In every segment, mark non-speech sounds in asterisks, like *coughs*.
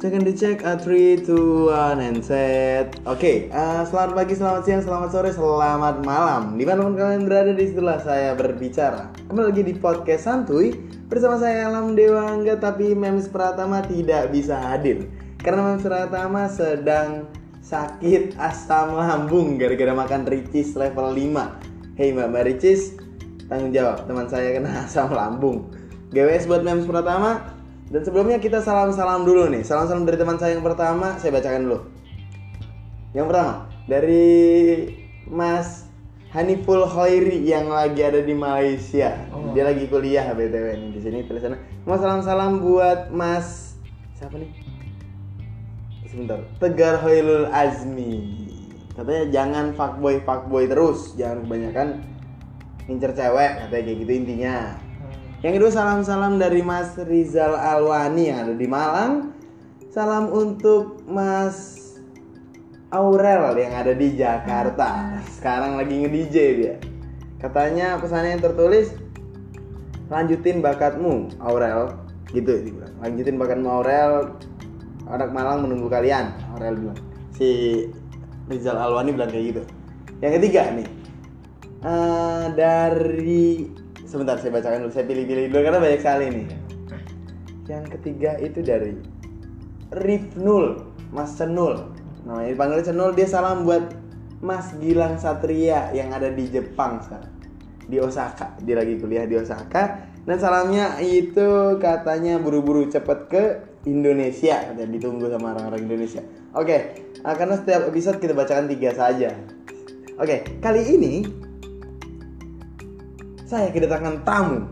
Check and dicek, uh, 3, 2, 1, and set. Oke, uh, selamat pagi, selamat siang, selamat sore, selamat malam. Di mana pun kalian berada di situlah saya berbicara. Kembali lagi di podcast santuy Bersama saya Alam Dewa Enggak, tapi Memes Pratama tidak bisa hadir. Karena Memes Pratama sedang sakit asam lambung Gara-gara makan Ricis level 5 Hei Mbak Mbak Ricis, tanggung jawab teman saya kena *laughs* asam lambung. GWS buat Memes Pratama dan sebelumnya kita salam-salam dulu nih. Salam-salam dari teman saya yang pertama, saya bacakan dulu. Yang pertama, dari Mas Haniful Khairi yang lagi ada di Malaysia. Oh. Dia lagi kuliah BTW nih di sini tulisannya. Mau salam-salam buat Mas siapa nih? Sebentar. Tegar Hoilul Azmi. Katanya jangan fuckboy fuckboy terus, jangan kebanyakan ngincer cewek katanya kayak gitu intinya. Yang kedua salam-salam dari Mas Rizal Alwani yang ada di Malang. Salam untuk Mas Aurel yang ada di Jakarta. Sekarang lagi nge-DJ dia. Katanya pesannya yang tertulis lanjutin bakatmu Aurel gitu dia bilang. Lanjutin bakatmu Aurel. Anak Malang menunggu kalian. Aurel bilang. Si Rizal Alwani bilang kayak gitu. Yang ketiga nih. eh, dari sebentar saya bacakan dulu. Saya pilih-pilih dulu karena banyak sekali nih. Yang ketiga itu dari Rifnul Mas Senul namanya dipanggil Senul dia salam buat Mas Gilang Satria yang ada di Jepang sekarang. Di Osaka. Dia lagi kuliah di Osaka. Dan salamnya itu katanya buru-buru cepet ke Indonesia. Katanya ditunggu sama orang-orang Indonesia. Oke ah, karena setiap episode kita bacakan tiga saja. Oke kali ini saya kedatangan tamu.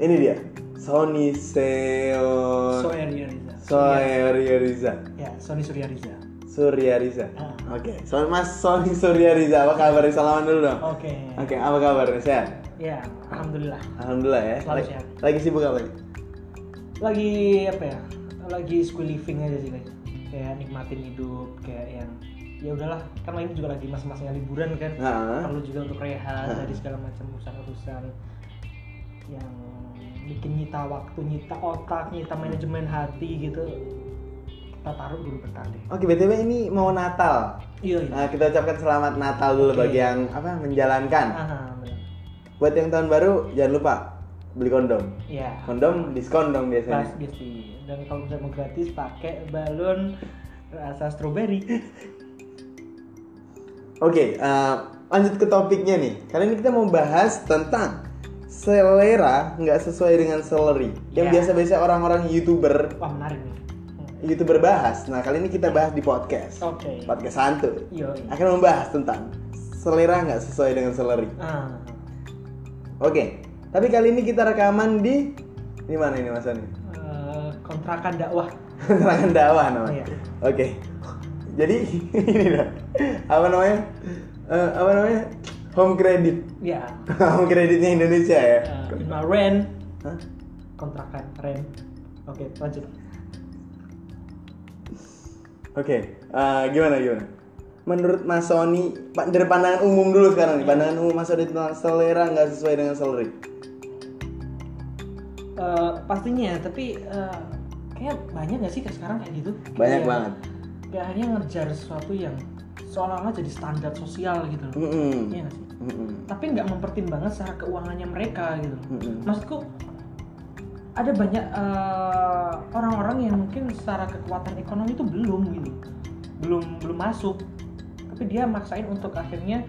Ini dia, Sony Seon. Soeria Riza. Surya Riza. Ya, Sony Surya Riza. Surya Riza. Ah. Oke, so, Mas Sony Surya Riza, apa kabar? Salaman dulu dong. Oke. Oke, apa kabar? Sehat? Ya, alhamdulillah. Alhamdulillah ya. Selalu Lagi, sehat. lagi sibuk apa nih? Lagi apa ya? Lagi school living aja sih. Kayak nikmatin hidup kayak yang ya udahlah kan ini juga lagi masa-masanya liburan kan Nah. perlu juga untuk rehat Ah. dari segala macam urusan-urusan yang bikin nyita waktu nyita otak nyita manajemen hati gitu kita taruh dulu bentar deh Oke, BTW ini mau Natal. iya iya Nah, kita ucapkan selamat Natal dulu Oke. bagi yang apa menjalankan. Aha, benar. Buat yang tahun baru jangan lupa beli kondom. Iya. Kondom diskon dong biasanya. Pas. Dan kalau misalnya mau gratis pakai balon rasa stroberi. *laughs* Oke, eh, lanjut ke topiknya nih. Kali ini kita mau bahas tentang selera nggak sesuai dengan salary. Yang Ya. biasa-biasa orang-orang youtuber Wah menarik nih. youtuber bahas. Nah kali ini kita bahas di podcast. Oke. Podcast santuy. Iya. iya. Akan membahas tentang selera nggak sesuai dengan salary. Ah. Oke, tapi kali ini kita rekaman di di mana ini Mas Ani? eh, kontrakan dakwah. *laughs* Terangan dakwah namanya. Iya. Oke. Jadi *laughs* ini dah. Apa namanya? Eh, apa namanya? Home credit. Ya. *laughs* Home creditnya Indonesia ya. Uh, rent Hah? kontrakan rent. Oke, lanjut. Oke, eh, gimana gimana? Menurut Mas Sony, dari pandangan umum dulu sekarang nih, pandangan umum Mas Sony tentang selera nggak sesuai dengan salary. Eh, pastinya, tapi eh, kayak banyak gak sih kayak sekarang kayak gitu? Banyak Kayak- banget. Kayak akhirnya ngejar sesuatu yang seolah-olah jadi standar sosial gitu. loh. Mm-mm. Iya nggak sih? Mm-mm. tapi nggak mempertimbangkan secara keuangannya mereka gitu Mm-mm. maksudku ada banyak eh, orang-orang yang mungkin secara kekuatan ekonomi itu belum gitu belum belum masuk tapi dia maksain untuk akhirnya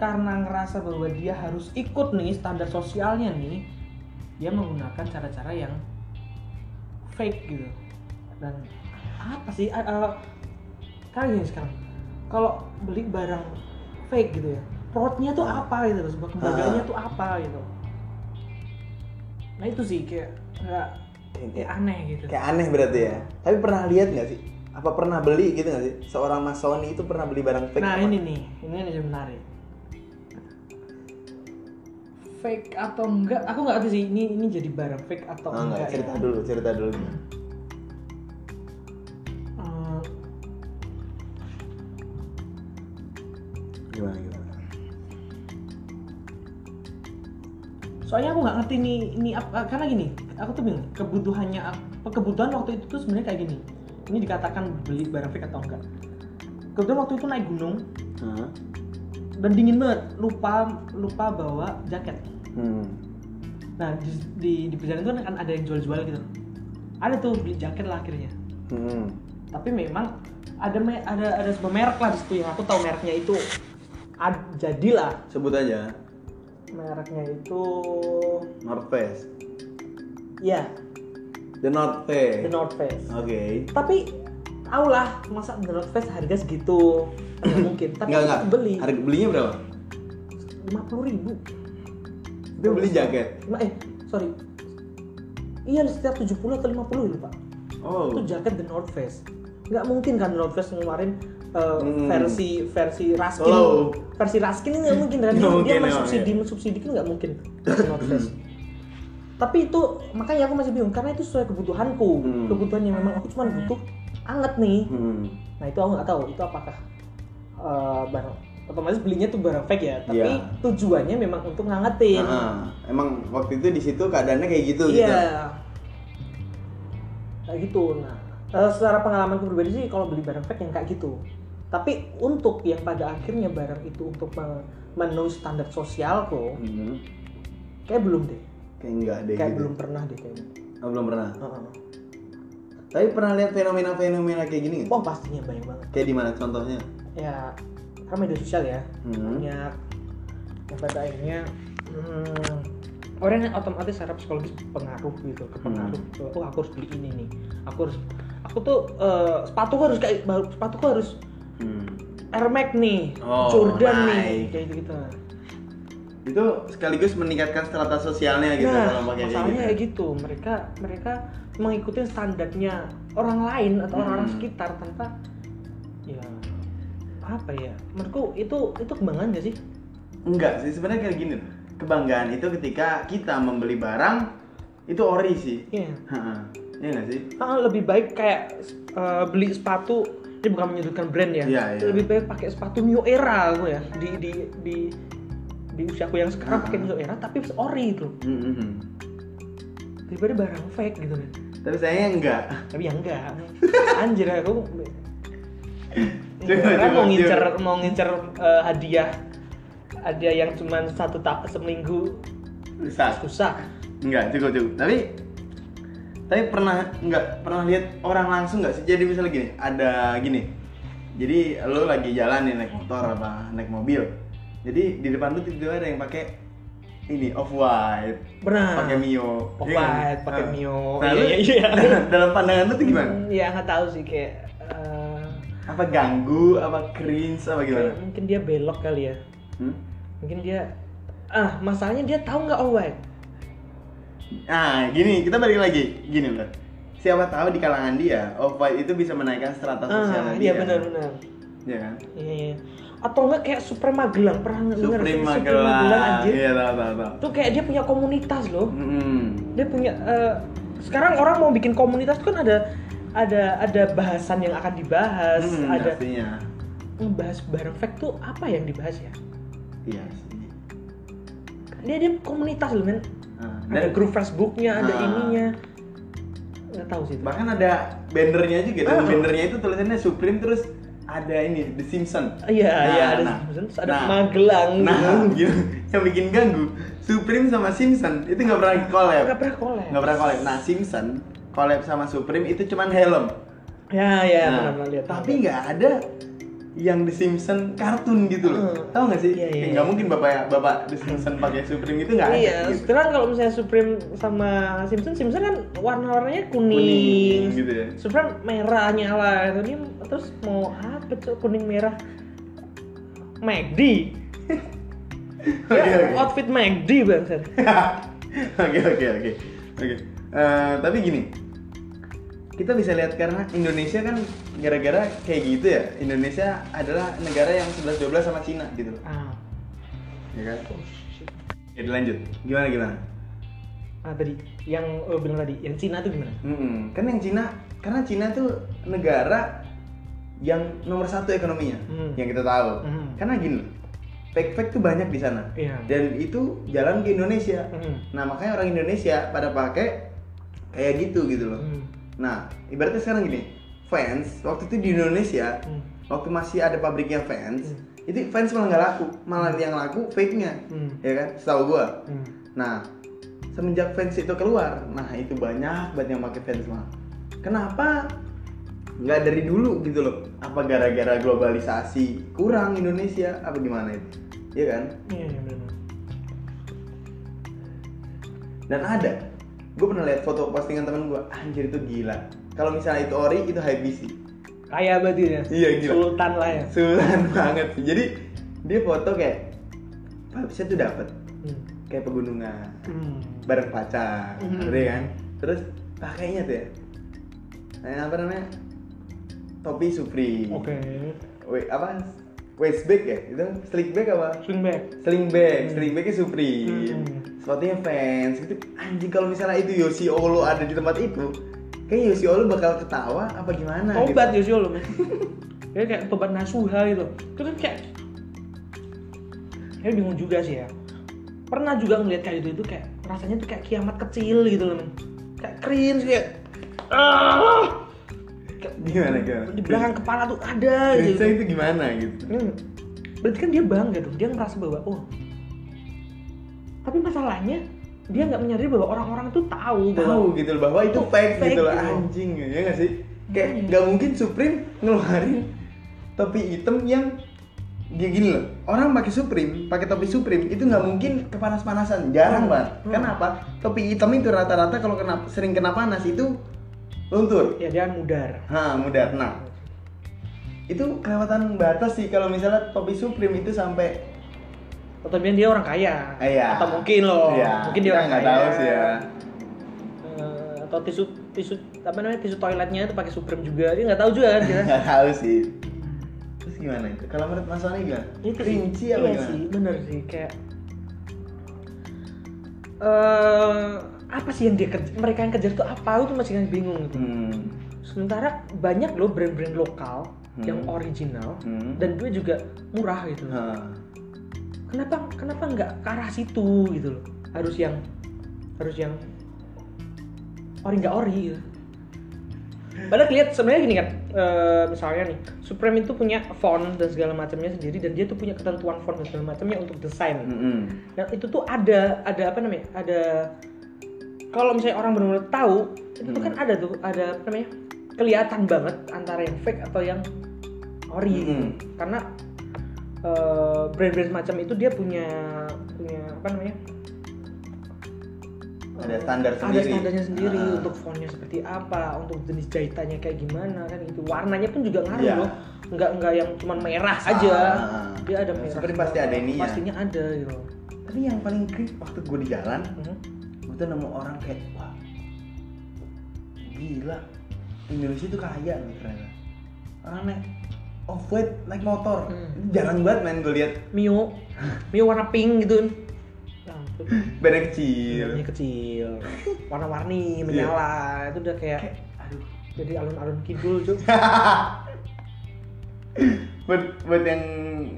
karena ngerasa bahwa dia harus ikut nih standar sosialnya nih dia menggunakan cara-cara yang fake gitu dan apa sih eh, kayak gini sekarang kalau beli barang fake gitu ya fraudnya tuh apa gitu loh kebanggaannya Ah. tuh apa gitu nah itu sih kayak nggak kayak aneh gitu Kayak aneh berarti ya. Tapi pernah lihat nggak sih? Apa pernah beli gitu nggak sih? Seorang Mas Sony itu pernah beli barang fake? nah apa? ini nih ini yang menarik fake atau enggak aku nggak tahu sih ini ini jadi barang fake atau Oh, enggak, enggak cerita ya. dulu, cerita dulu. Gimana gimana? soalnya aku nggak ngerti nih ini apa karena gini aku tuh bingung kebutuhannya apa kebutuhan waktu itu tuh sebenarnya kayak gini ini dikatakan beli barang fake atau enggak kebetulan waktu itu naik gunung Hah? dan dingin banget lupa lupa bawa jaket Hmm. nah di di, di perjalanan itu kan ada yang jual-jual gitu ada tuh beli jaket lah akhirnya Hmm. tapi memang ada ada ada sebuah merek lah di situ yang aku tahu mereknya itu ad, jadilah Sebut aja mereknya itu North Face. ya The North Face. The North Face Oke. tapi tau lah masa The North Face harga segitu nggak *clears throat* mungkin tapi enggak. aku beli Harga belinya berapa? lima puluh ribu Dia beli jaket. Lima- eh sorry iya setiap 70 atau 50 lupa Oh. itu jaket The North Face nggak mungkin kan The North Face ngeluarin uh, Hmm. versi versi Raskin Slow. versi Raskin ini nggak mungkin kan Nggak dia, mungkin, mensubsidi ya. mensubsidi kan nggak mungkin *clears throat* tapi itu makanya aku masih bingung karena itu sesuai kebutuhanku Hmm. kebutuhan yang memang aku cuma butuh anget nih Hmm. nah itu aku nggak tahu itu apakah uh, barang otomatis belinya tuh barang fake ya tapi Iya. tujuannya memang untuk ngangetin Ah, emang waktu itu di situ keadaannya kayak gitu gitu. iya kayak gitu nah eh, secara pengalaman pribadi sih kalau beli barang fake yang kayak gitu tapi untuk yang pada akhirnya barang itu untuk me- memenuhi standar sosialku Hmm. kayak belum deh Kayak enggak deh kayak gitu. belum pernah deh kayaknya Oh, belum pernah. Heeh. Tapi pernah lihat fenomena-fenomena kayak gini nggak? oh pastinya banyak banget Kayak di mana contohnya? ya karena media sosial ya Hmm. banyak yang pada akhirnya hmm, orang yang otomatis secara psikologis pengaruh gitu kepengaruh Hmm. oh aku harus beli ini nih aku harus aku tuh eh, sepatu harus kayak sepatu harus. Air Max nih Oh, Jordan nih nice. kayak gitu gitu Itu sekaligus meningkatkan strata sosialnya gitu nah kalau pakai masalahnya gitu. kayak gitu mereka mereka mengikuti standarnya orang lain atau orang-orang Hmm. sekitar tanpa ya apa ya menurutku itu itu kebanggaan gak sih Enggak sih, sebenarnya kayak gini. Kebanggaan itu ketika kita membeli barang itu ori sih. Iya Heeh. Iya sih? Ah, lebih baik kayak eh, beli sepatu ini bukan menyudutkan brand ya. Iya, iya. Lebih baik pakai sepatu New Era aku ya di di di di usiaku yang sekarang pakai New Era tapi ori itu Mm-mm. daripada barang fake gitu kan. Tapi sayangnya enggak. Tapi ya enggak. Anjir aku Karena mau ngincer coba. mau ngincer eh, hadiah hadiah yang cuma satu tak seminggu Bisa. susah. Enggak, cukup cukup. Tapi tapi pernah enggak pernah lihat orang langsung nggak sih? Jadi misalnya gini, ada gini. Jadi lo lagi jalan nih naik motor apa naik mobil. Jadi di depan lu tiba-tiba ada yang pakai ini off white, Pernah. pakai mio, Off Iya kan? white, pakai Nah. Mio. Nah, Iya, iya, iya. *laughs* dalam pandangan lu tuh gimana? Hmm, Ya nggak tahu sih kayak eh, Apa ganggu, apa cringe, apa gimana? mungkin dia belok kali ya. Hmm? Mungkin dia ah masalahnya dia tahu nggak off white. Nah, gini, kita balik lagi. Gini loh. Siapa tahu di kalangan dia, off white itu bisa menaikkan strata sosial Ah, dia. iya benar-benar. Iya kan? Iya, iya. Atau enggak kayak Supreme Magelang pernah dengar sih? Magelang. anjir. Iya, tahu tahu tahu. Tuh kayak dia punya komunitas loh. Hmm. Dia punya eh, sekarang orang mau bikin komunitas kan ada ada ada bahasan yang akan dibahas, Hmm, ada pastinya. ngebahas bareng fact tuh apa yang dibahas ya? Iya sih. Dia dia komunitas loh men. Nah, Ada dan grup Facebooknya, ada Ah. ininya. Nggak tahu sih. itu. bahkan ada bannernya juga. Dan Ah. bannernya itu tulisannya Supreme terus ada ini The Simpson. Iya, Nah, iya ada nah. Simpsons, ada Nah. Magelang. Nah, gitu. yang bikin ganggu Supreme sama Simpson itu nggak pernah collab. Nggak pernah collab. Nggak pernah collab. Nah, Simpson collab sama Supreme itu cuman helm. Ya, ya, Nah, pernah pernah lihat. Tapi nggak ada yang The Simpson kartun gitu loh. Hmm. Tahu nggak sih? Iya, iya, Kayak iya. mungkin bapak bapak The Simpson pakai Supreme itu nggak ada. Iya, gitu. sekarang kalau misalnya Supreme sama Simpson, Simpson kan warna-warnanya kuning, Kuning, gitu ya. Supreme merah nyala, itu dia terus mau apa tuh kuning merah? McD. *laughs* Oke, Ya, oke. outfit McD bangsa. *laughs* Oke oke oke oke. Eh, Tapi gini, kita bisa lihat karena Indonesia kan gara-gara kayak gitu ya. Indonesia adalah negara yang 11-12 sama Cina gitu loh. Ah, Ya kan? oh. Jadi lanjut. Gimana gimana? Ah tadi, yang oh, bilang tadi, yang Cina tuh gimana? Mm-mm. Kan yang Cina, karena Cina tuh negara yang nomor satu ekonominya, Hmm. yang kita tahu. Hmm. Karena gini fake-fake tuh banyak di sana. Iya. Dan itu jalan ke Indonesia. Hmm. Nah makanya orang Indonesia pada pakai kayak gitu gitu loh. Hmm. Nah ibaratnya sekarang gini, fans waktu itu di Indonesia Hmm. waktu masih ada pabriknya fans Hmm. itu fans malah nggak laku malah yang laku fake nya Hmm. ya kan setahu gua Hmm. nah semenjak fans itu keluar nah itu banyak banget yang pakai fans mah kenapa nggak dari dulu gitu loh apa gara-gara globalisasi kurang Indonesia apa gimana itu Iya kan Iya, iya benar. dan ada gue pernah lihat foto postingan temen gue anjir itu gila kalau misalnya itu ori itu high BC Kaya berarti ya. Iya, gila. Sultan lah ya. sultan *laughs* banget sih jadi dia foto kayak vibesnya tuh dapet Hmm. kayak pegunungan Hmm. bareng pacar Hmm. udah kan terus pakainya tuh ya nah, apa namanya topi supri Oke. Wait, apa waist bag ya itu slick bag apa Swing back. sling bag Hmm. sling bagnya supri Hmm. Sepatunya fans gitu anjing kalau misalnya itu Yoshi Olo ada di tempat itu kayak Yoshi Olo bakal ketawa apa gimana Tobat gitu. Yosio lo men. Kayak kayak tobat Nasuha gitu. Itu kan kayak kayak bingung juga sih ya. Pernah juga ngeliat kayak gitu itu kayak rasanya tuh kayak kiamat kecil gitu loh men. Kayak cringe kayak ah Kayak gimana gimana di belakang kepala tuh ada gitu. itu gimana gitu Hmm. Berarti kan dia bangga dong, dia ngerasa bahwa oh. Tapi masalahnya dia nggak menyadari bahwa orang-orang tuh tahu bahwa tahu gitu loh bahwa itu Itu fake, fake gitu loh gitu. anjing ya nggak sih kayak Makanya. nggak mungkin Supreme ngeluarin topi hitam yang dia gini loh orang pakai Supreme pakai topi Supreme itu nggak mungkin kepanas-panasan jarang Hmm. banget Hmm. kenapa topi hitam itu rata-rata kalau kena sering kena panas itu luntur ya dia mudar. ha mudah nah itu kelewatan batas sih kalau misalnya topi Supreme itu sampai Atau dia dia orang kaya. Iya. Atau mungkin loh. Iya, Mungkin dia kita orang nggak kaya. tahu sih ya. Eh, atau tisu tisu apa namanya tisu toiletnya itu pakai Supreme juga. Dia nggak tahu juga kan *laughs* dia. nggak tahu sih terus gimana itu kalau menurut Mas Sony gimana itu Rinci iya apa gimana sih, bener sih kayak eh apa sih yang dia kejar, mereka yang kejar tuh apa? Aku tuh masih bingung gitu. hmm. Sementara banyak loh brand-brand lokal Hmm. yang original Hmm. dan gue juga murah gitu. Ha. Kenapa kenapa nggak ke arah situ gitu loh? Harus yang harus yang ori nggak ori gitu. Padahal lihat sebenarnya gini kan, eh, misalnya nih, Supreme itu punya font dan segala macamnya sendiri dan dia tuh punya ketentuan font dan segala macamnya untuk desain. Mm-mm. Dan itu tuh ada ada apa namanya? Ada kalau misalnya orang benar-benar tahu, itu tuh kan ada tuh ada apa namanya? kelihatan banget antara yang fake atau yang ori gitu. Mm-mm. Karena eh, brand-brand semacam itu dia punya punya apa namanya? Ada standar ada sendiri. standarnya sendiri Ah. untuk fontnya seperti apa, untuk jenis jahitannya kayak gimana kan gitu. Warnanya pun juga ngaruh Iya. loh. Enggak enggak yang cuma merah Ah. aja. Dia ada merah. seperti pasti ada ininya. Pastinya ada gitu. Tapi yang paling creep waktu gue di jalan, Mhm. gue tuh nemu orang kayak wah gila Indonesia tuh kaya nih ternyata. Orang naik off road naik motor, Hmm. Itu jarang banget main gue lihat. Mio, Mio warna pink gitu. Ampun. Beda kecil. Ini kecil, *laughs* warna-warni, menyala, itu udah kayak Kayak, aduh. jadi alun-alun kidul cuy. *laughs* buat buat yang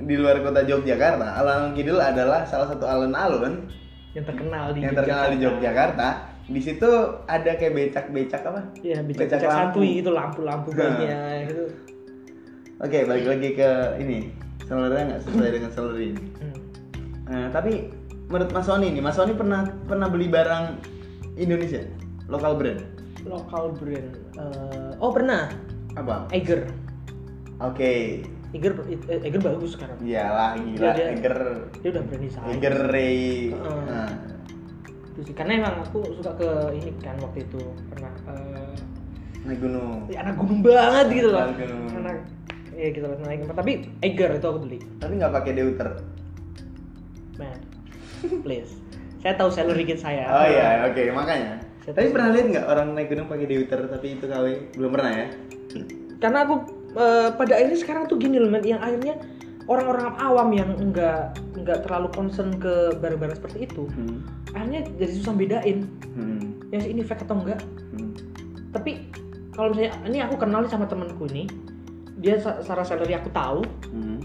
di luar kota Yogyakarta, alun-alun kidul adalah salah satu alun-alun yang terkenal di yang terkenal di Yogyakarta. Di situ ada kayak becak-becak apa? Iya, Becak becak-becak santuy gitu, lampu-lampu Nah. banyak gitu. Oke, balik lagi ke ini. Selernya nggak sesuai dengan ini. Hmm. Nah, tapi menurut Mas Sony nih, Mas Sony pernah pernah beli barang Indonesia, lokal brand. Lokal brand. eh, oh pernah, Apa? Eiger. Oke. Eiger, eh, Eiger bagus sekarang. Iyalah gila, Dia- dia- Eger Dia udah brand design. Eger Ray. Heeh. Nah, Itu sih. Karena emang aku suka ke ini kan waktu itu pernah eh, naik gunung. ya, anak gunung banget gitu loh. Anak gunung. Anak ya gitu loh naik tapi Eiger itu aku beli. Tapi nggak pakai deuter. Man, please. Saya tahu salary kit saya. Oh iya, oke, makanya. Saya Tapi pernah lihat nggak orang naik gunung pakai deuter tapi itu KW? Belum pernah ya? Karena aku eh, pada akhirnya sekarang tuh gini loh, man, yang akhirnya orang-orang awam yang enggak enggak terlalu concern ke barang-barang seperti itu, Hmm. akhirnya jadi susah bedain Hmm. yang ini fake atau enggak. Hmm. Tapi kalau misalnya ini aku kenal sama temanku ini, dia secara salary aku tahu Hmm.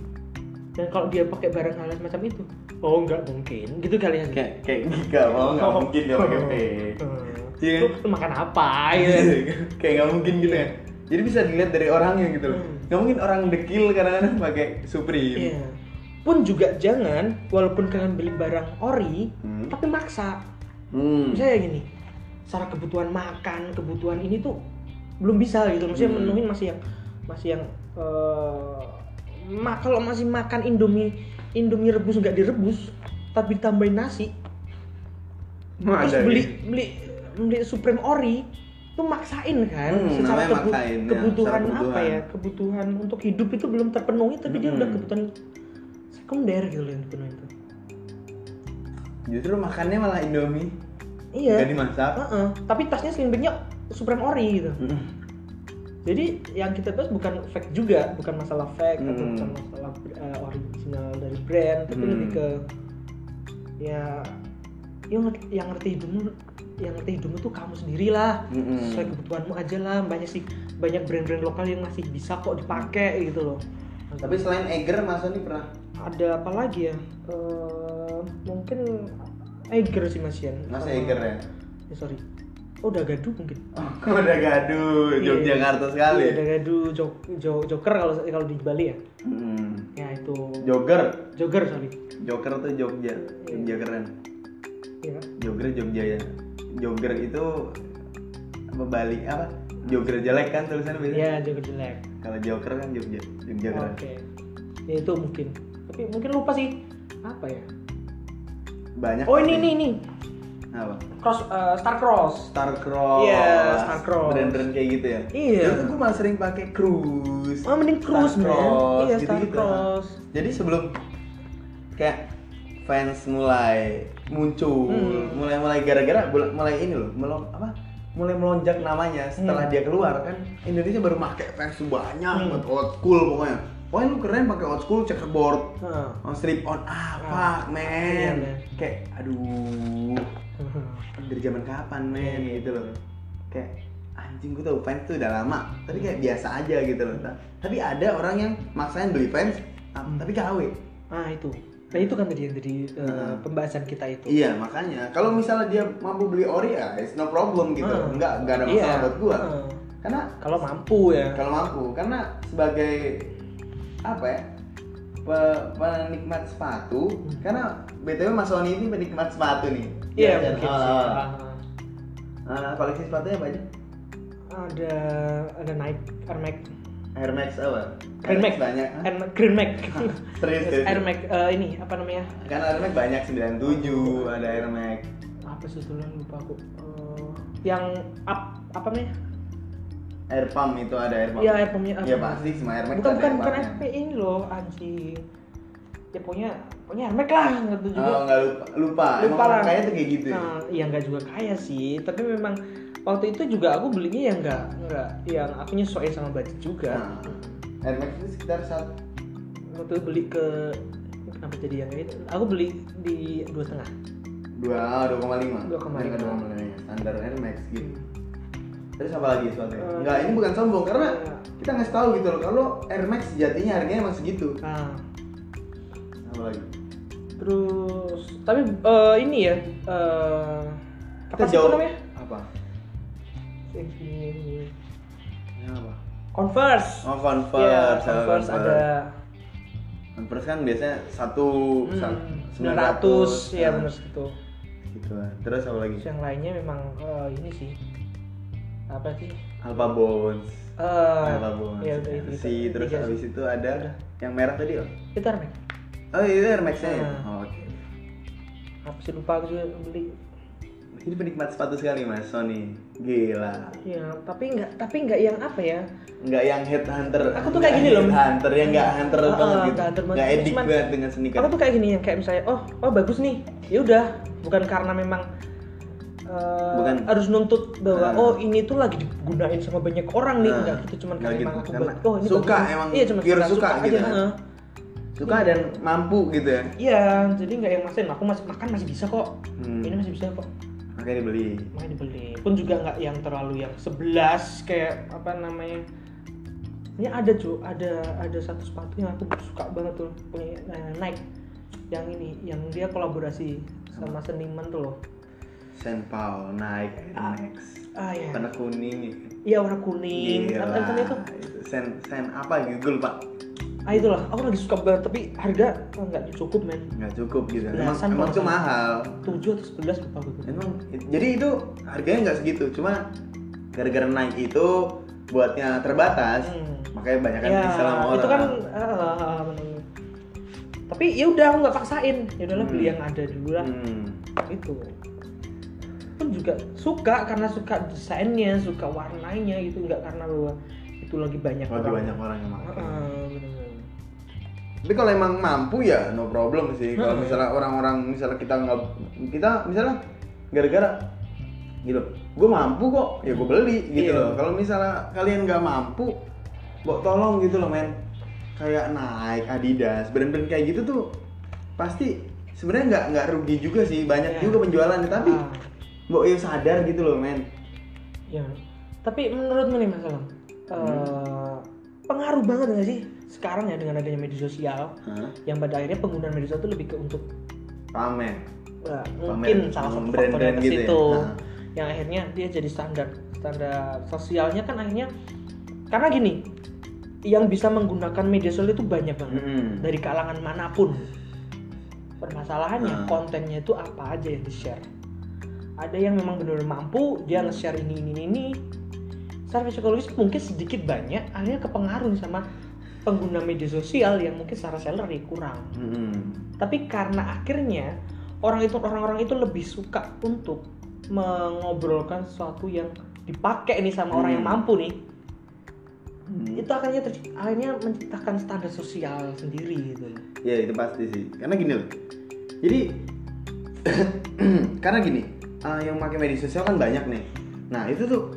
dan kalau dia pakai barang hal semacam itu, oh enggak mungkin, gitu kali ya. Kayak kayak nggak mau nggak mungkin dia pakai fake. Hmm. Iya. Lu, lu makan apa gitu kan? kayak nggak mungkin gitu ya. Jadi bisa dilihat dari orangnya gitu loh. Hmm. Nggak mungkin orang dekil kadang-kadang pakai Supreme. Iya. Pun juga jangan walaupun kalian beli barang ori Hmm. tapi maksa. Hmm. Misalnya gini, secara kebutuhan makan, kebutuhan ini tuh belum bisa gitu. Maksudnya Hmm. menuhin masih yang masih yang eh, ma- kalau masih makan Indomie Indomie rebus nggak direbus tapi ditambahin nasi Wah, terus beli beli beli Supreme Ori itu maksain kan Hmm, secara namanya maksain, ya, kebutuhan secara apa ya kebutuhan untuk hidup itu belum terpenuhi tapi dia Hmm. udah kebutuhan sekunder gitu loh yang dipenuhi itu Justru makannya malah Indomie. iya Gak dimasak. Heeh. tapi tasnya bagnya Supreme Ori gitu Hmm. Jadi yang kita bahas bukan fake juga bukan masalah fake atau Hmm. bukan masalah eh, original dari brand tapi Hmm. lebih ke ya yang yang ngerti hidupmu yang ngerti hidupmu tuh kamu sendiri lah Mm-mm. sesuai kebutuhanmu aja lah banyak sih banyak brand-brand lokal yang masih bisa kok dipakai gitu loh Tapi selain Eger, Mas Sony pernah ada apa lagi ya Eh, mungkin Eiger sih Mas Yan Mas Eger ya? Eh, sorry oh udah gaduh mungkin Oh, *laughs* udah gaduh, Iya. Yogyakarta sekali. udah gaduh jok, jo- joker kalau kalau di Bali ya Hmm. ya itu Jogger, jogger sorry Joker tuh Jogja, Iya. Jogja keren. Iya. Jogger Jogja ya. Jogger itu apa Bali apa? Jogger jelek kan tulisannya biasanya. ya jogger jelek Kalau Joker kan Jogja, Jogja keren. oke ya itu mungkin tapi mungkin lupa sih apa ya Banyak. oh ini ini ini Apa? cross eh, star cross Star Cross. Iya, Star Cross. Brand-brand kayak gitu ya. Iya. Itu gue malah sering pakai Cruise. oh mending cruise Star Cross, iya star gitu-gitu. cross Jadi sebelum kayak fans mulai muncul, Hmm. mulai mulai gara-gara mulai ini loh, melon apa? Mulai melonjak namanya setelah Hmm. dia keluar kan Indonesia baru pakai fans banyak Hmm. buat old school pokoknya. Pokoknya lu keren pakai old school checkerboard, oh, strip on ah, Ah. fuck Iya, man. man. Kayak aduh, *laughs* dari zaman kapan men Iya. gitu loh. Kayak anjing gue tau fans tuh udah lama, tapi kayak biasa aja gitu loh. Tapi ada orang yang maksain beli fans, ah, Hmm. tapi KW. ah itu nah itu kan tadi yang tadi eh, Nah. pembahasan kita itu Iya makanya kalau misalnya dia mampu beli ori ya it's no problem gitu Hmm. nggak nggak ada masalah Iya. buat gua Hmm. karena kalau mampu ya kalau mampu karena sebagai apa ya pe- penikmat sepatu karena btw mas Sony ini penikmat sepatu nih. Iya Ya, mungkin sih. Ah. Ah, koleksi sepatunya apa aja? Ada ada Nike Air Max. Air Max apa? Green Max banyak? Air Max Green Max. Serius, serius. Air Max eh, ini apa namanya? Karena Air Max banyak 97 ada Air Max. Apa sih lupa aku. Eh, yang up apa namanya Air Pump itu ada Air Pump Iya Air Pumpnya ya pasti semua Air bukan ada bukan. FP ini loh anjing ya pokoknya pokoknya Air lah gitu juga Oh nggak lupa, lupa. Lupa Emang orang lah. kaya tuh kayak gitu. ya? Nah, ya nggak juga kaya sih, tapi memang waktu itu juga aku belinya yang nggak nggak yang aku nyesuaiin sama budget juga. Nah, Air Max itu sekitar satu. Waktu beli ke kenapa jadi yang kayak gitu? Aku beli di dua setengah. dua dua koma lima 2,5. Dua koma lima standar Air Max gitu. Terus apa lagi soalnya? Eh, Enggak, ini bukan sombong karena iya. kita ngasih tahu gitu loh kalau Air Max sejatinya harganya emang segitu. Nah, Apa lagi? terus tapi eh, ini ya eh Kita apa jauh. namanya? Apa? Ini- apa? Converse. Oh Converse. Iya, ah, Converse ada Converse kan biasanya satu hmm, sembilan 900 ya nah, benar segitu. Gitu lah. Terus apa lagi? Terus yang lainnya memang eh, ini sih apa sih? Alpha Bones. Eh, Alpha Bones. ya udah itu, Si itu. terus Tiga habis itu ada yang merah tadi loh. Itu Air Max. Oh itu Air Max-nya ya? Ah. Oh, Oke. Apa sih lupa aku juga beli. Ini penikmat sepatu sekali mas Sony. Gila. Ya, tapi nggak tapi nggak yang apa ya? Nggak yang headhunter. Aku tuh kayak gini loh. Headhunter yang nggak hunter Ah, banget gitu. nggak hunter edik banget dengan sneaker. Aku tuh kayak gini yang kayak misalnya, oh, oh bagus nih. Ya udah, bukan karena memang eh, Bukan. harus nuntut bahwa Ah. oh ini tuh lagi digunain sama banyak orang nih Ah. enggak gitu cuman karena gitu. emang aku Karena oh ini suka, bagus. emang iya cuma pure suka, suka aja gitu. heeh. Suka dan mampu gitu ya. iya jadi nggak yang maksain aku masih makan masih bisa kok Hmm. ini masih bisa kok Makanya dibeli. makanya dibeli pun juga nggak yang terlalu yang 11 kayak apa namanya ini ada cuy ada ada satu sepatu yang aku suka banget tuh punya eh, Nike yang ini yang dia kolaborasi sama seniman tuh loh Saint Paul naik Ah. Max. Ah ya warna kuning. Ya. iya warna kuning. Namanya itu? itu Saint Saint apa? Gitu gue lupa ah itulah aku lagi suka banget tapi harga oh, nggak cukup men. Nggak cukup gitu. Emang, emang salah. mahal. 7 atau 11 lupa gue emang jadi itu harganya nggak segitu. Cuma gara-gara naik itu buatnya terbatas Hmm. makanya banyak kan ya sama orang. itu kan bener. tapi ya udah aku nggak paksain. Ya udahlah beli Hmm. yang ada dulu lah. Hmm. itu pun juga suka karena suka desainnya suka warnanya gitu nggak karena bahwa itu lagi banyak lagi orang. banyak orang yang Heeh, bener-bener. tapi kalau emang mampu ya no problem sih. Kalau Hmm. misalnya orang-orang misalnya kita nggak kita misalnya gara-gara gitu gue mampu kok. Ya gue beli gitu Iya. loh. Kalau misalnya kalian nggak mampu kok tolong gitu loh men. Kayak Nike Adidas brand-brand kayak gitu tuh pasti sebenarnya nggak nggak rugi juga sih. Banyak Iya. juga penjualannya tapi Ah, mbok ya sadar gitu loh men ya tapi menurutmu nih mas Alam eh, pengaruh banget nggak sih sekarang ya dengan adanya media sosial Hah? yang pada akhirnya penggunaan media sosial itu lebih ke untuk pamer Nah, mungkin salah satu hmm, brand-brand atas gitu ya. itu Nah. yang akhirnya dia jadi standar standar sosialnya kan akhirnya karena gini yang bisa menggunakan media sosial itu banyak banget Mm-mm. dari kalangan mana pun permasalahannya Hmm. kontennya itu apa aja yang di share ada yang memang benar-benar mampu dia nge-share ini ini ini secara psikologis mungkin sedikit banyak akhirnya kepengaruh sama pengguna media sosial yang mungkin secara salary kurang Mm-mm. tapi karena akhirnya orang itu orang-orang itu lebih suka untuk mengobrolkan sesuatu yang dipakai nih sama orang yang Hmm. mampu nih Hmm. itu akhirnya akhirnya menciptakan standar sosial sendiri gitu Ya itu pasti sih. Karena gini loh. Jadi *clears throat* karena gini, uh, yang pakai media sosial kan banyak nih. Nah itu tuh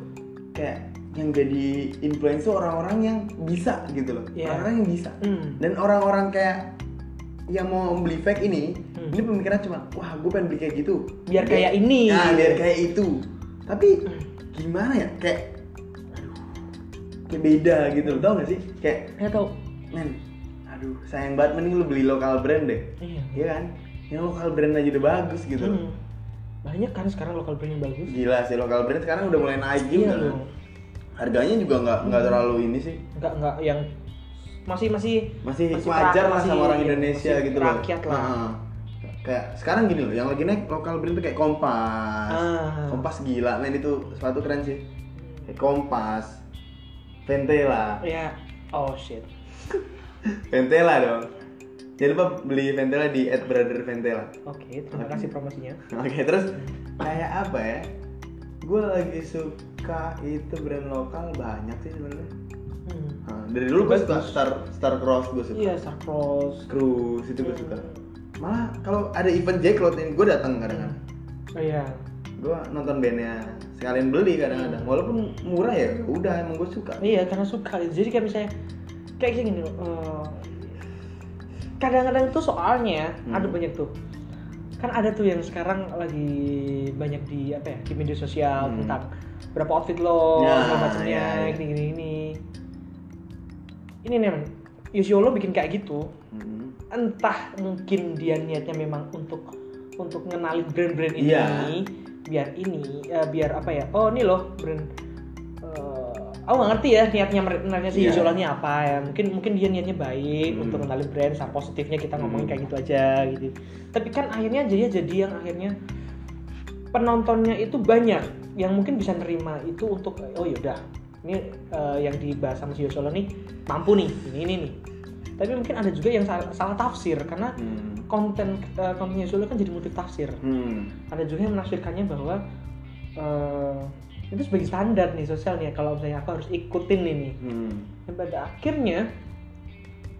kayak yang jadi influencer orang-orang yang bisa gitu loh. Iya. Orang-orang yang bisa. hmm. Dan orang-orang kayak yang mau beli fake ini, Hmm. ini pemikiran cuma, wah gue pengen beli kayak gitu. biar kayak ini Nah, biar kayak itu. Tapi Hmm. gimana ya? Kayak aduh, kayak beda gitu loh. Tau gak sih? Kayak ya tau men aduh sayang banget mending lu beli lokal brand deh iya Iya kan yang lokal brand aja udah bagus gitu loh Hmm. Banyak kan sekarang lokal brand yang bagus. Gila sih lokal brand sekarang udah mulai naik juga iya kan. loh harganya juga nggak nggak terlalu ini sih. Nggak nggak yang masih masih masih, Masih wajar lah sama orang Indonesia masih gitu loh. lah. Heeh. kayak sekarang gini loh yang lagi naik lokal brand tuh kayak Kompas. Ah. Kompas gila men itu sepatu keren sih. Kayak Kompas Ventela. Ya oh shit. *laughs* Ventela dong jangan lupa beli Ventela di @brotherventela oke terima kasih promosinya Oke terus kayak apa ya? Gue lagi suka itu brand lokal banyak sih sebenarnya. hmm. Nah, dari dulu gue suka. Star Star Cross gue suka. iya Star Cross Cruise itu gue suka. Malah kalau ada event Jacklot ini gue datang kadang-kadang. oh iya Gue nonton bandnya sekalian beli kadang-kadang. Walaupun murah ya, udah emang gue suka. Iya karena suka. Jadi kayak misalnya kayak gini loh. eh, kadang-kadang tuh soalnya Hmm. ada banyak tuh. Kan ada tuh yang sekarang lagi banyak di apa ya di media sosial Hmm. tentang berapa outfit lo, Ya, macamnya, ya, ya. gini gini ini. Ini nih, men. Yosiolo bikin kayak gitu. Hmm. Entah mungkin dia niatnya memang untuk untuk ngenalin brand-brand ini, Iya. biar ini, eh, biar apa ya? Oh ini loh brand eh, aku nggak ngerti ya niatnya niatnya si. Yosola ini apa ya mungkin mungkin dia niatnya baik Hmm. untuk kenalin brand sama positifnya kita ngomongin Hmm. kayak gitu aja gitu tapi kan akhirnya jadi jadi yang akhirnya penontonnya itu banyak yang mungkin bisa nerima itu untuk oh yaudah ini eh, yang dibahas sama si Yosola nih mampu nih ini ini nih tapi mungkin ada juga yang salah, salah tafsir karena Hmm. konten eh, konten Yosola kan jadi multi tafsir Hmm. ada juga yang menafsirkannya bahwa eh, itu sebagai standar nih sosial nih kalau misalnya aku harus ikutin ini Hmm. dan pada akhirnya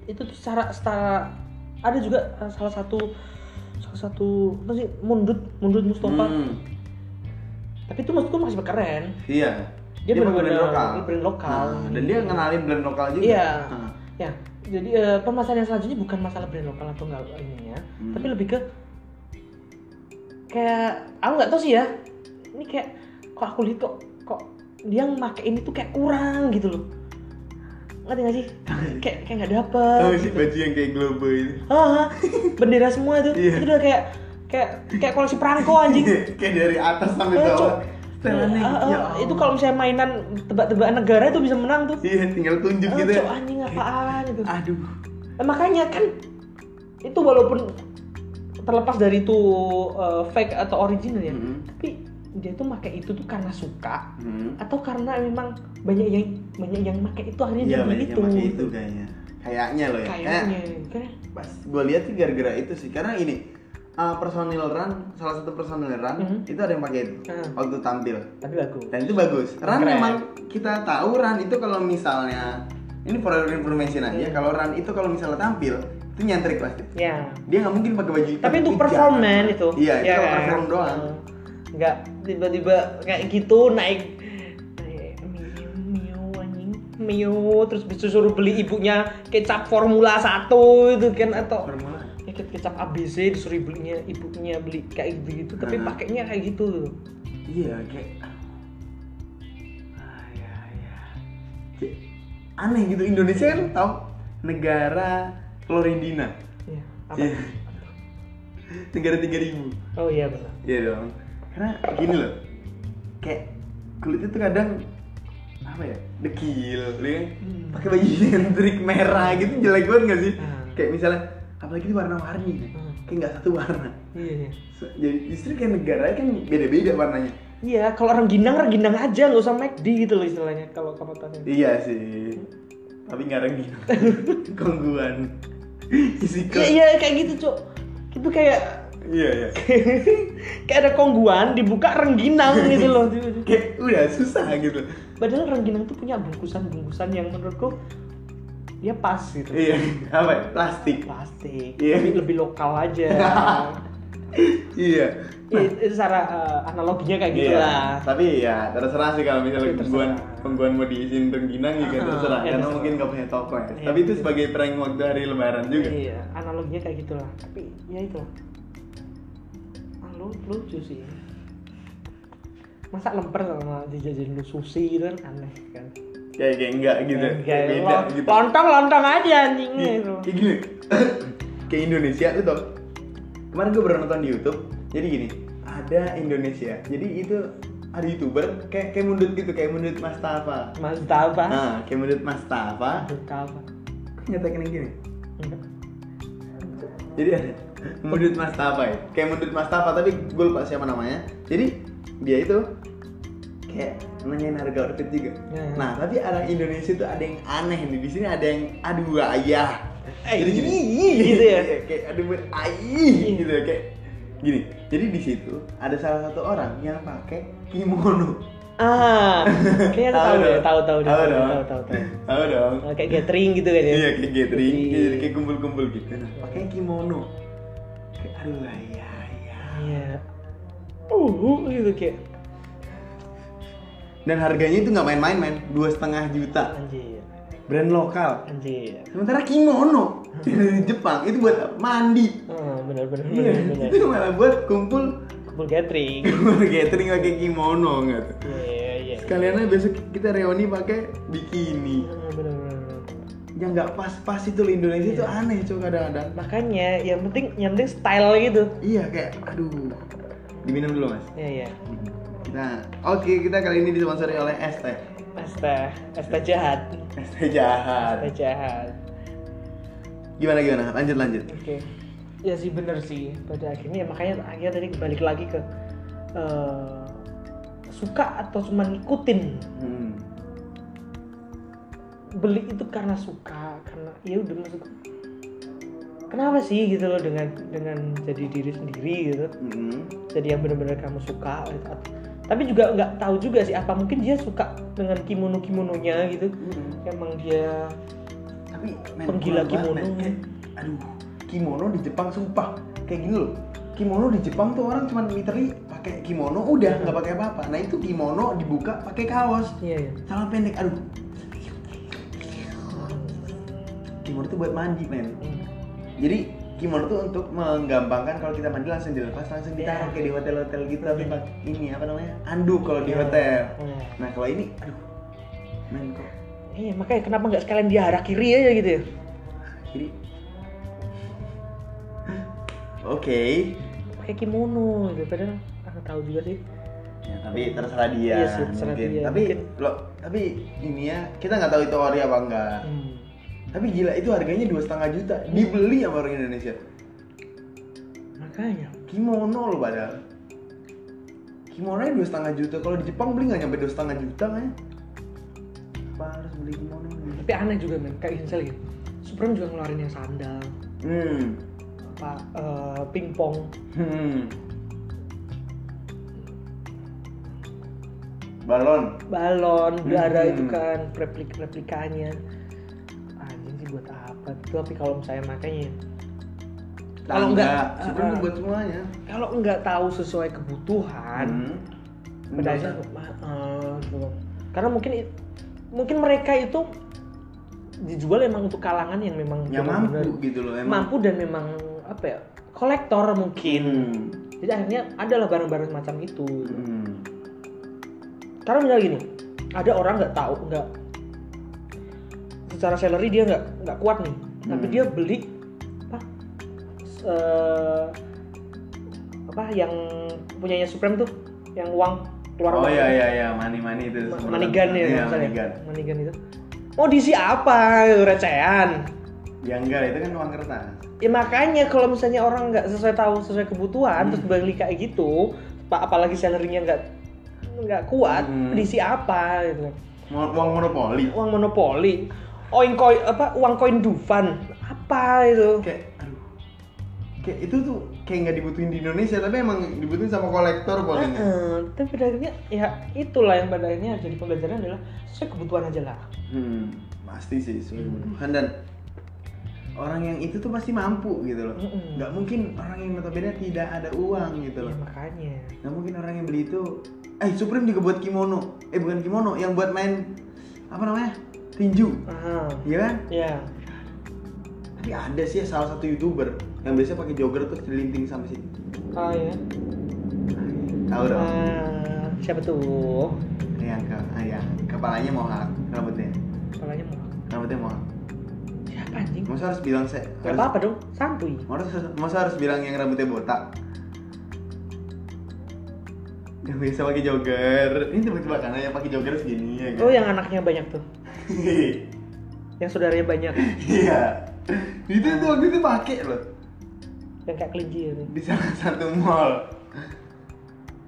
itu tuh secara secara ada juga eh, salah satu salah satu apa sih mundut mundut Mustafa Hmm. tapi itu maksudku masih keren Iya. Dia bener-bener- brand lokal. dia brand lokal. Nah, dan dia ngenalin brand lokal juga. Iya. Nah. ya jadi eh, permasalahan yang selanjutnya bukan masalah brand lokal atau enggak ininya Hmm. tapi lebih ke kayak aku nggak tahu sih ya ini kayak kok aku lihat kok kok dia make ini tuh kayak kurang gitu loh. Ngerti gak sih? *laughs* Kayak kayak nggak dapet Oh, gitu. baju yang kayak globo itu. Ah, bendera semua tuh Iya. itu udah kayak kayak kayak koleksi perangko anjing. Kayak dari atas sampai bawah. Ah, ah, ya itu kalau misalnya mainan tebak-tebakan negara itu bisa menang tuh. Iya tinggal tunjuk Ah, gitu ya. Cok, anjing apaan itu? Aduh. Nah, makanya kan itu walaupun terlepas dari itu uh, fake atau original ya Mhm. tapi dia tuh pakai itu tuh karena suka Hmm. atau karena memang banyak yang banyak yang pakai itu akhirnya iya dia beli banyak itu yang pakai itu kayaknya kayaknya loh ya kayaknya Kayak- kan pas gue lihat sih gara-gara itu sih karena ini uh, personil run salah satu personil run Mhm. itu ada yang pakai itu Hmm. waktu tampil tapi bagus dan itu bagus run Keren. memang kita tahu run itu kalau misalnya ini for your information aja Hmm. kalau run itu kalau misalnya tampil itu nyentrik pasti ya dia nggak mungkin pakai baju hitam tapi untuk Itu perform jangan. man itu iya itu ya kalau kan? perform doang Hmm. Tiba-tiba kayak gitu naik miu terus disuruh beli ibunya kecap formula 1 itu kan atau formula ya ke- kecap ABC disuruh belinya ibunya beli kayak gitu gitu tapi Hmm. pakainya kayak gitu iya kayak ah, ya, ya. Kayak aneh gitu Indonesia kan tau negara Floridina ya apa Iya. negara tiga ribu oh iya benar Iya dong. Karena gini loh. Kayak kulit itu kadang apa ya? Dekil, ya kan? Hmm. Pakai baju nyentrik merah gitu jelek banget gak sih? Hmm. Kayak misalnya apalagi itu warna-warni kan? Hmm. Kayak nggak satu warna. iya iya So, jadi justru kayak negara kan beda-beda warnanya. iya kalau rengginang rengginang aja nggak usah McD gitu loh istilahnya kalau kamu tanya Iya sih. Tapi nggak rengginang. *laughs* Kongguan. Isi iya iya kayak gitu cok itu kayak Iya iya. *laughs* kayak ada kongguan dibuka rengginang gitu loh *laughs* Kayak udah susah gitu. padahal rengginang tuh punya bungkusan-bungkusan yang menurutku dia pas gitu Iya. Apa? ya? Plastik. plastik Iya. tapi lebih lokal aja *laughs* Iya. Iya, itu secara uh, analoginya kayak gitu Iya, lah tapi ya terserah sih kalau misalnya pengguan terserah. pengguan mau diisiin rengginang juga Ah, terserah iya, karena terserah. mungkin gak punya toko ya. Iya, tapi itu betul. sebagai prank waktu hari lebaran juga. iya analoginya kayak gitu lah tapi ya itu lu lucu sih masa lemper sama dijajarin lu sushi gitu kan aneh kan Kayak kayak enggak gitu. Kayak Kayak beda lo- gitu. lontong lontong aja anjingnya itu Kayak gini. *coughs* kayak Indonesia lu tau. Kemarin gue baru nonton di YouTube. Jadi gini, ada Indonesia. Jadi itu ada youtuber kayak kayak mundut gitu, kayak mundut mas tahu apa Nah, kayak mundut Mustafa. tahu apa Nyatakan yang gini. Jadi ada Mundut Mustafa ya. Kayak Mundut Mustafa tapi gue lupa siapa namanya. Jadi dia itu kayak nanyain harga outfit juga. Ya. Nah, tapi orang Indonesia itu ada yang aneh nih. Di sini ada yang aduh ayah. Eh, Jadi gini, *laughs* gitu ya? Iya, kayak aduh aih gitu ya kayak gini. Jadi di situ ada salah satu orang yang pakai kimono. ah kayaknya aku tahu Tahu deh tahu tahu Tahu tahu tahu tahu tahu Tahu dong. Ah, kayak gathering gitu kan ya Iya kayak gathering, Jadi- jadi kayak kumpul-kumpul gitu. Nah, pakai kimono. Kayak aduh ayah ayah. iya uh gitu kayak Dan harganya itu nggak main-main men, dua setengah juta. anjir Brand lokal. anjir Sementara kimono *laughs* dari Jepang itu buat mandi. Iya, benar benar itu malah buat kumpul kumpul gathering *laughs* kumpul gathering pakai kimono nggak tuh. iya iya Sekalian aja besok kita reuni pakai bikini. benar benar benar. Yang nggak pas-pas itu loh Indonesia itu Iya. aneh coba kadang-kadang. makanya yang penting yang penting style gitu Iya kayak aduh. Diminum dulu mas. iya iya Nah, oke kita kali ini disponsori oleh ST. Asta, Asta jahat, ST jahat. Asta jahat. Gimana gimana? Lanjut lanjut. Oke, ya sih bener sih. Pada akhirnya makanya akhirnya tadi balik lagi ke eh, suka atau cuma ngikutin Hmm. Beli itu karena suka karena ya udah maksud kenapa sih gitu loh dengan dengan jadi diri sendiri gitu Hmm. jadi yang benar-benar kamu suka gitu. tapi juga nggak tahu juga sih apa mungkin dia suka dengan kimono kimononya gitu Hmm. emang dia Tapi men, Penggila kimono. men. Kayak, aduh, kimono di Jepang sumpah kayak gini loh. Kimono di Jepang tuh orang cuma literally pakai kimono udah nggak pakai apa-apa. Nah itu kimono dibuka pakai kaos, iya iya celana pendek. Aduh. Kimono tuh buat mandi men. Hmm. Jadi kimono tuh untuk menggampangkan kalau kita mandi langsung dilepas langsung ditaruh Iya. kayak di hotel-hotel gitu tapi pakai ini apa namanya anduk kalau di Iya. hotel. Iya. Nah kalau ini, aduh, men kok Iya, makanya kenapa nggak sekalian dia arah kiri aja gitu ya? kiri. Oke. pakai kimono gitu padahal aku tahu juga sih Ya, tapi terserah dia. Iya sih, terserah mungkin. dia. Tapi Mungkin- lo, tapi ini ya kita nggak tahu itu ori apa enggak. hmm. Tapi gila itu harganya dua setengah juta. Dibeli sama orang Indonesia. makanya Kimono lo padahal. Kimono dua setengah juta. Kalau di Jepang beli nggak nyampe dua setengah juta kan? Apa harus beli kimono? tapi aneh juga men kayak misalnya gini Supreme juga ngeluarin yang sandal Hmm. apa eh, pingpong Hmm. Balon. balon udah ada Hmm. itu kan replik replikanya tapi kalau misalnya makanya Kalau Tangga. enggak, Sebenarnya buat semuanya. kalau nggak tahu sesuai kebutuhan Hmm. bedanya eh, gitu. karena mungkin mungkin mereka itu dijual emang untuk kalangan yang memang yang mampu gitu loh emang. mampu dan memang apa ya kolektor mungkin Hmm. jadi akhirnya adalah barang-barang macam itu Hmm. karena misalnya gini ada orang nggak tahu nggak secara salary dia nggak nggak kuat nih tapi Hmm. dia beli apa eh, apa yang punyanya Supreme tuh yang uang keluar Oh iya iya iya, money money itu. Semua. Manigan ya Iya, maksudnya. manigan. Manigan itu. Mau diisi apa? Recehan. Ya enggak, itu kan uang kertas. Ya makanya kalau misalnya orang nggak sesuai tahu sesuai kebutuhan Hmm. terus beli kayak gitu, pa- apalagi salary-nya nggak nggak kuat, Hmm. diisi apa gitu. Uang monopoli. Uang monopoli, oin koin apa uang koin Dufan, apa itu? Kayak aduh. Kayak itu tuh kayak nggak dibutuhin di Indonesia, tapi emang dibutuhin sama kolektor paling. Heeh, tapi pada akhirnya ya itulah yang pada akhirnya jadi pembelajaran adalah sesuai kebutuhan aja lah. Hmm, pasti sih sesuai kebutuhan dan orang yang itu tuh pasti mampu gitu loh. Nggak mungkin orang yang notabene tidak ada uang gitu Ya, loh. makanya. Nggak mungkin orang yang beli itu eh Supreme juga buat kimono. Eh bukan kimono, yang buat main apa namanya? Tinju. Aha. Iya kan? Ya. Tapi ada sih salah satu youtuber yang biasanya pakai jogger terus dilinting sampai sini. Oh ya. Tahu dong? Ah, siapa tuh? Yang ke, ah, yang kepalanya mohak, rambutnya, Kepalanya mau. rambutnya mohak. Siapa anjing? Masa harus bilang saya, Gak harus, apa-apa dong, santuy. masa, masa harus bilang yang rambutnya botak? Yang biasa pakai jogger, ini tiba-tiba karena yang pakai jogger segini ya kan? Oh, yang anaknya banyak tuh. *laughs* Yang saudaranya banyak. Iya, itu tuh waktu itu pakai loh Yang kayak kelinci itu. di salah satu mall.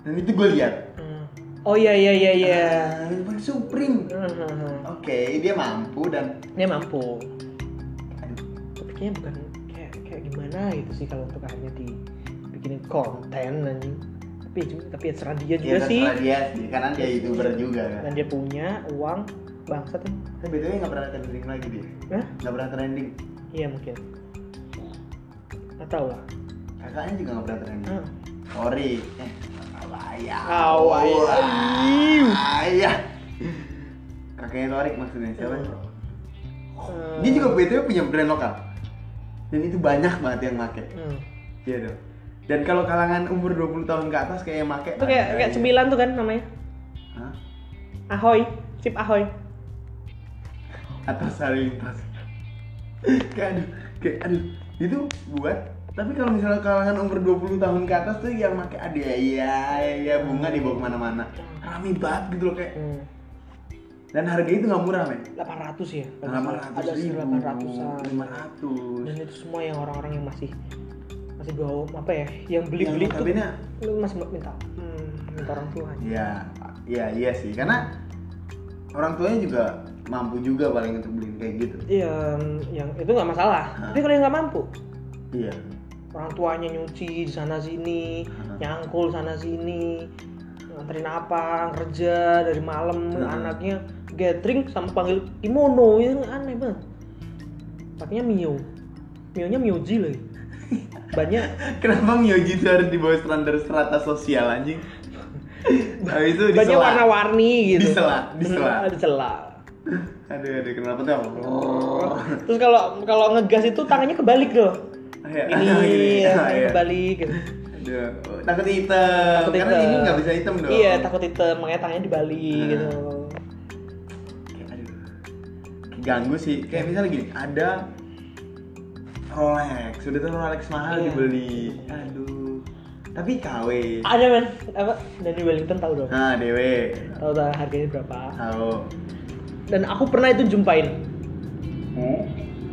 Dan itu gue lihat. Hmm. Oh iya iya iya iya. Ah, Supreme. Hmm. Oke, dia mampu dan Dia mampu. aduh, Tapi kayaknya bukan kayak kayak gimana gitu sih kalau untuk akhirnya dibikinin konten anjing. Tapi tapi ya serah dia juga ya sih. dia sih, karena dia youtuber juga kan. Dan dia punya uang bangsat ya. Tapi btw nggak pernah trending lagi dia. Hah? Nggak pernah trending. Iya mungkin. Nggak tahu lah. Kakaknya juga nggak pernah trending. Ah. Ori, eh, Awaya. Awaya. Awaya. Kakaknya Torik maksudnya siapa? Eh, Dia juga btw punya brand lokal. Dan itu banyak banget yang make. hmm. Iya dong. Dan kalau kalangan umur 20 tahun ke atas kayak yang make Itu kayak kayak aja. cemilan tuh kan namanya. Hah? Ahoy, chip ahoy. Atau lintas kayak aduh kayak aduh. Itu buat tapi kalau misalnya kalangan umur 20 tahun ke atas tuh yang pakai ada ya ya bunga dibawa ke mana-mana. Rame banget gitu loh kayak. Hmm. dan harga itu nggak murah men. 800 ya. delapan ratus Ada ribu 800-an. lima ratus. Dan itu semua yang orang-orang yang masih masih bawa apa ya, yang beli-beli tuh notabene lu masih minta hmm, minta orang tua. ya ya iya sih. Karena orang tuanya juga mampu juga paling untuk beli kayak gitu Iya, yang itu nggak masalah. Hah. Tapi kalau yang nggak mampu, iya orang tuanya nyuci di sana sini, Hah. nyangkul sana sini, nganterin apa, kerja dari malam, Hah. anaknya gathering sama panggil kimono, itu aneh banget. Pakainya Mio, Mio-nya Mioji lagi. *laughs* Banyak kenapa Myoji itu harus di bawah standar strata sosial anjing Habis itu banyak warna-warni gitu. Disela, disela. Hmm, disela. Aduh, aduh, kenapa tuh? Terus kalau kalau ngegas itu tangannya kebalik loh. Iya, Ini *laughs* gini. ya, Ah, iya. kebalik gitu. Aduh, takut hitam. Takut Karena hitam. ini nggak bisa hitam dong. Iya, takut hitam, makanya tangannya dibalik Hmm. gitu. Aduh. Ganggu sih. Kayak misalnya gini, ada Rolex, sudah tuh Rolex mahal Iya. dibeli. Aduh. Tapi KW. ada men apa Danny Wellington tahu dong Nah, dewe. tahu tahu harganya berapa Tahu. dan aku pernah itu jumpain Hmm?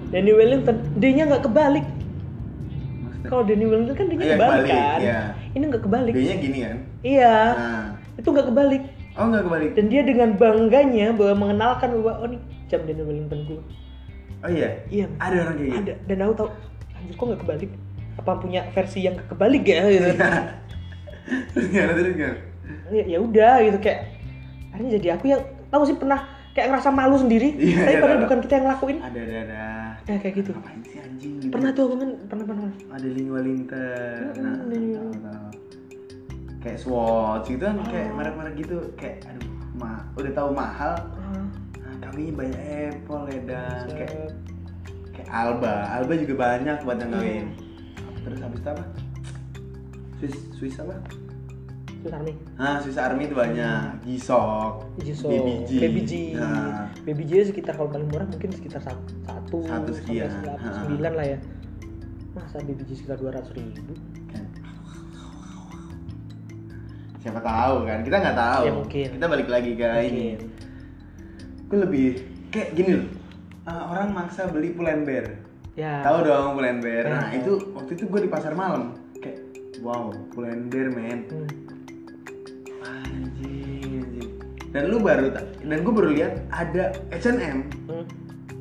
Danny Wellington D-nya nggak kebalik kalau Danny Wellington kan D-nya Iya, kebalik, kebalik, kan iya. ini nggak kebalik D-nya gini kan? iya Nah. itu nggak kebalik Oh, enggak kebalik. dan dia dengan bangganya bahwa mengenalkan bahwa oh nih jam Danny Wellington gue Oh iya. iya Ada orang kayak gitu. ada dan aku tahu anjir kok nggak kebalik apa punya versi yang kebalik ya gitu. Ya, ya udah gitu. Kayak akhirnya jadi aku yang tahu sih pernah kayak ngerasa malu sendiri Iya, tapi iya, padahal bukan kita yang ngelakuin. Ada ada ada. ya kayak gitu. Ngapain sih anjing gitu? pernah tuh aku kan pernah pernah Ada Lin Wellington. Mm-mm, Nah, tahu. Kayak Swatch gitu kan kayak Oh. merek-merek gitu. Kayak aduh ma udah tahu mahal. Ah, nah, kami banyak Apple ya dan kayak kayak Alba. Alba juga banyak buat yang Hmm. Terus habis itu apa Swiss Swiss apa Susah nih ah Swiss Army itu banyak Gisok Jisoo, Baby G Baby G. Nah, Baby J sekitar kalau paling murah mungkin sekitar satu, satu, sekian. sembilan- Ha. sembilan lah ya. Masa Baby J sekitar dua ratus ribu? kan. siapa tahu kan kita nggak tahu Ya, mungkin. kita balik lagi ke ini Mungkin. itu lebih kayak gini loh Ah, orang maksa beli Pull&Bear Ya. tahu dong Pull&Bear nah Ya. itu waktu itu gue di pasar malam kayak wow Pull&Bear men Hmm. anjing anjing dan lu baru dan gue baru lihat ada H&M Hmm.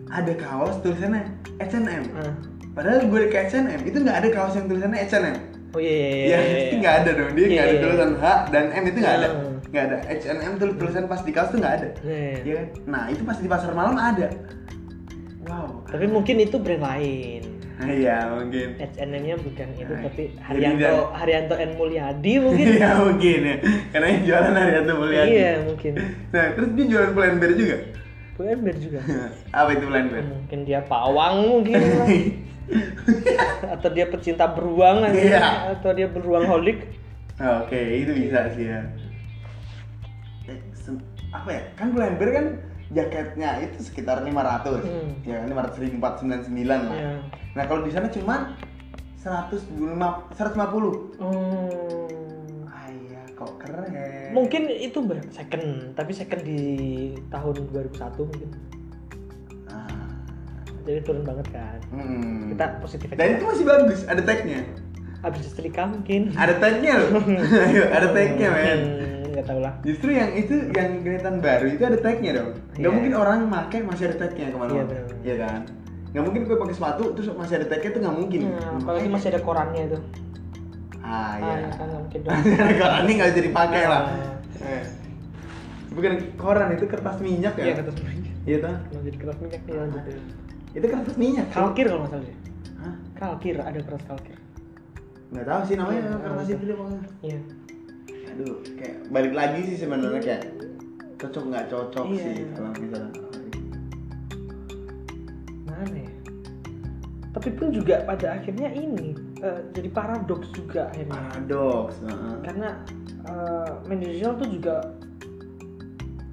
ada kaos tulisannya H&M Ah. padahal gue ke H&M itu nggak ada kaos yang tulisannya H&M Oh iya iya ya iya. itu nggak ada dong dia nggak Iya, ada iya. tulisan H dan M itu nggak ada Hmm. nggak ada H&M tulis tulisan pas di kaos tuh nggak ada Iya, iya. Iya kan? nah itu pas di pasar malam ada wow Tapi mungkin itu brand lain. *laughs* iya mungkin H&M-nya bukan itu Nah, tapi Haryanto dan- Haryanto and Mulyadi mungkin. iya mungkin ya karena yang jualan hari itu Mulyadi Iya mungkin. nah terus dia jualan Pull&Bear juga Pull&Bear juga. *laughs* apa itu Pull&Bear mungkin dia pawang mungkin *laughs* atau dia pecinta beruang aja Iya. atau dia beruang holik Oke, itu bisa sih ya. Eh, apa ya? Kan Pull&Bear kan jaketnya itu sekitar 500. Hmm. Ya kan 500 ribu 499 lah. Iya. Nah, kalau di sana cuma 150 150. Hmm. Ah iya, kok keren. mungkin itu Mbak, second tapi second di tahun 2001 mungkin Ah. jadi turun banget kan Hmm. kita positif aja Dan itu masih bagus, ada tagnya. habis setrika mungkin Ada tagnya loh. *laughs* Ada tagnya, men. Hmm, nggak tahu lah Justru yang itu yang kelihatan baru itu ada tagnya dong. Gak Iya. mungkin orang make masih ada tagnya ke mana-mana. Iya, benar. Iya kan? Gak mungkin gue pakai sepatu terus masih ada tagnya itu nggak mungkin. nah, apalagi masih ada korannya itu Ah ah, iya. ya kan nggak mungkin dong *laughs* ini nggak bisa dipakai lah. Ah. Eh. Bukan koran itu kertas minyak ya? iya kertas minyak Iya? Kalau jadi kertas minyak nih lanjut deh. Itu kertas minyak. Kalkir kalau nggak salah deh Hah? kalkir ada kertas kalkir Nggak tahu sih namanya Iya, kertas iya. itu pokoknya. iya Aduh, kayak balik lagi sih sebenarnya kayak cocok nggak cocok Iya. sih kalau misalnya. mana ya tapi pun juga pada akhirnya ini eh, jadi paradoks juga akhirnya Paradoks. heeh. karena eh, media sosial tuh juga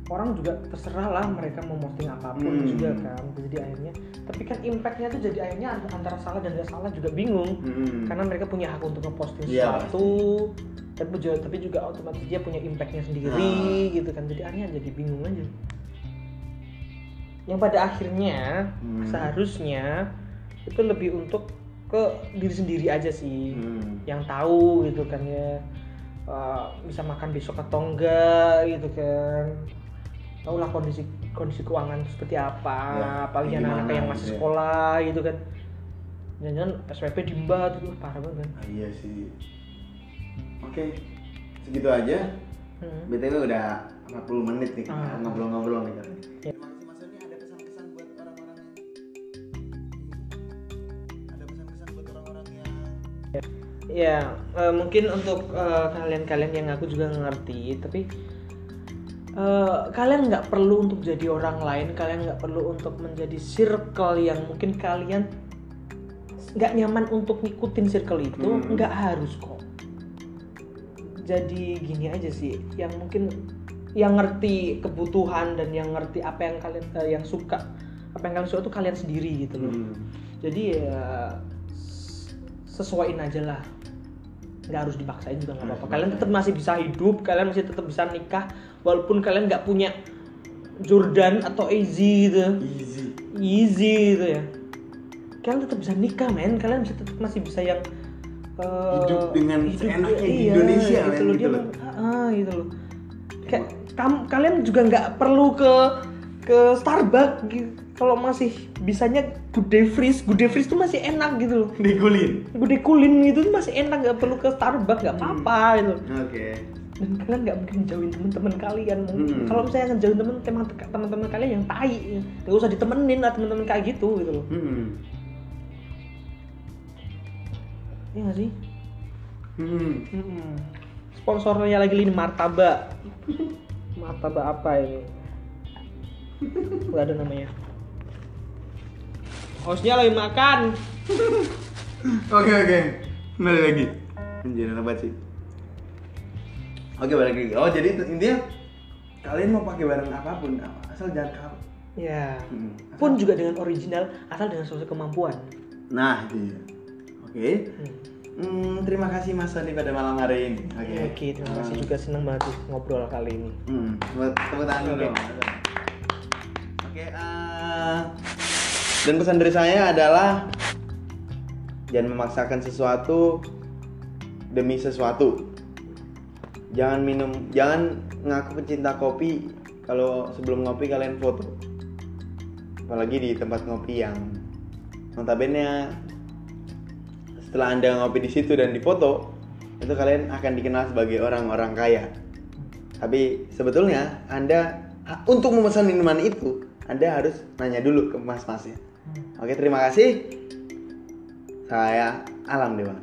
orang juga terserah lah mereka mau posting apa pun Hmm. juga kan jadi akhirnya tapi kan impactnya tuh jadi akhirnya ant- antara salah dan nggak salah juga bingung Hmm. karena mereka punya hak untuk ngeposting Iya, sesuatu tapi juga tapi juga otomatis dia punya impactnya sendiri Ah. gitu kan jadi akhirnya jadi bingung aja yang pada akhirnya Hmm. seharusnya itu lebih untuk ke diri sendiri aja sih Hmm. yang tahu gitu kan ya uh, bisa makan besok atau enggak gitu kan tahu lah kondisi kondisi keuangan seperti apa Ya, apalagi anak-anak yang masih ya. sekolah gitu kan jangan SPP diembat itu parah banget kan Ah, iya sih. Oke, segitu aja. Hmm. BTW udah 40 menit nih Ah. ngobrol-ngobrol nih. Ya. Yang ya eh, mungkin untuk eh, kalian-kalian yang aku juga ngerti tapi eh, kalian nggak perlu untuk jadi orang lain kalian nggak perlu untuk menjadi circle yang mungkin kalian nggak nyaman untuk ngikutin circle itu Hmm. nggak harus kok jadi gini aja sih. Yang mungkin yang ngerti kebutuhan dan yang ngerti apa yang kalian eh, yang suka apa yang kalian suka itu kalian sendiri gitu loh. Hmm. jadi ya sesuaiin aja lah. Nggak harus dipaksain juga nggak apa-apa. Kalian tetap masih bisa hidup kalian masih tetap bisa nikah walaupun kalian nggak punya Jordan atau Easy gitu. Easy. Easy gitu ya. Kalian tetap bisa nikah men. Kalian bisa tetap masih bisa yang eh, Hidup dengan seenaknya di iya, Indonesia, gitu men, loh gitu dia loh. ah, gitu loh. Kayak kam- kalian juga nggak perlu ke ke Starbucks gitu kalau masih bisanya good day freeze. Good day freeze tuh masih enak gitu loh. Good day kulin gitu tuh masih enak nggak perlu ke Starbucks nggak apa-apa gitu. Oke. Dan kalian nggak mungkin jauhin teman-teman kalian Hmm. kalau misalnya ngejauhin teman teman teman-teman kalian yang tai nggak usah ditemenin lah teman-teman kayak gitu gitu loh. Hmm. Iya nggak sih Hmm. Mm-mm. sponsornya lagi ini martabak *laughs* martabak apa ini nggak ada namanya hostnya lagi makan *laughs* Oke oke. Balik lagi. Anjir enak banget sih. Oke balik lagi. Oh jadi intinya kalian mau pakai barang apa pun asal jangan kalah. ya Hmm. pun juga dengan original asal dengan sesuai kemampuan Nah itu Oke. Hmm. Hmm, terima kasih Mas Sony pada malam hari ini. Oke. oke terima kasih juga senang banget ngobrol kali ini Hmm, buat tepuk tangan dulu. Oke, eh, dan pesan dari saya adalah jangan memaksakan sesuatu demi sesuatu. Jangan minum, jangan ngaku pecinta kopi kalau sebelum ngopi kalian foto. Apalagi di tempat ngopi yang notabene setelah anda ngopi di situ dan difoto itu kalian akan dikenal sebagai orang-orang kaya. Tapi sebetulnya Anda untuk memesan minuman itu Anda harus nanya dulu ke mas-masnya. Oke, terima kasih. Saya Alam Dewa.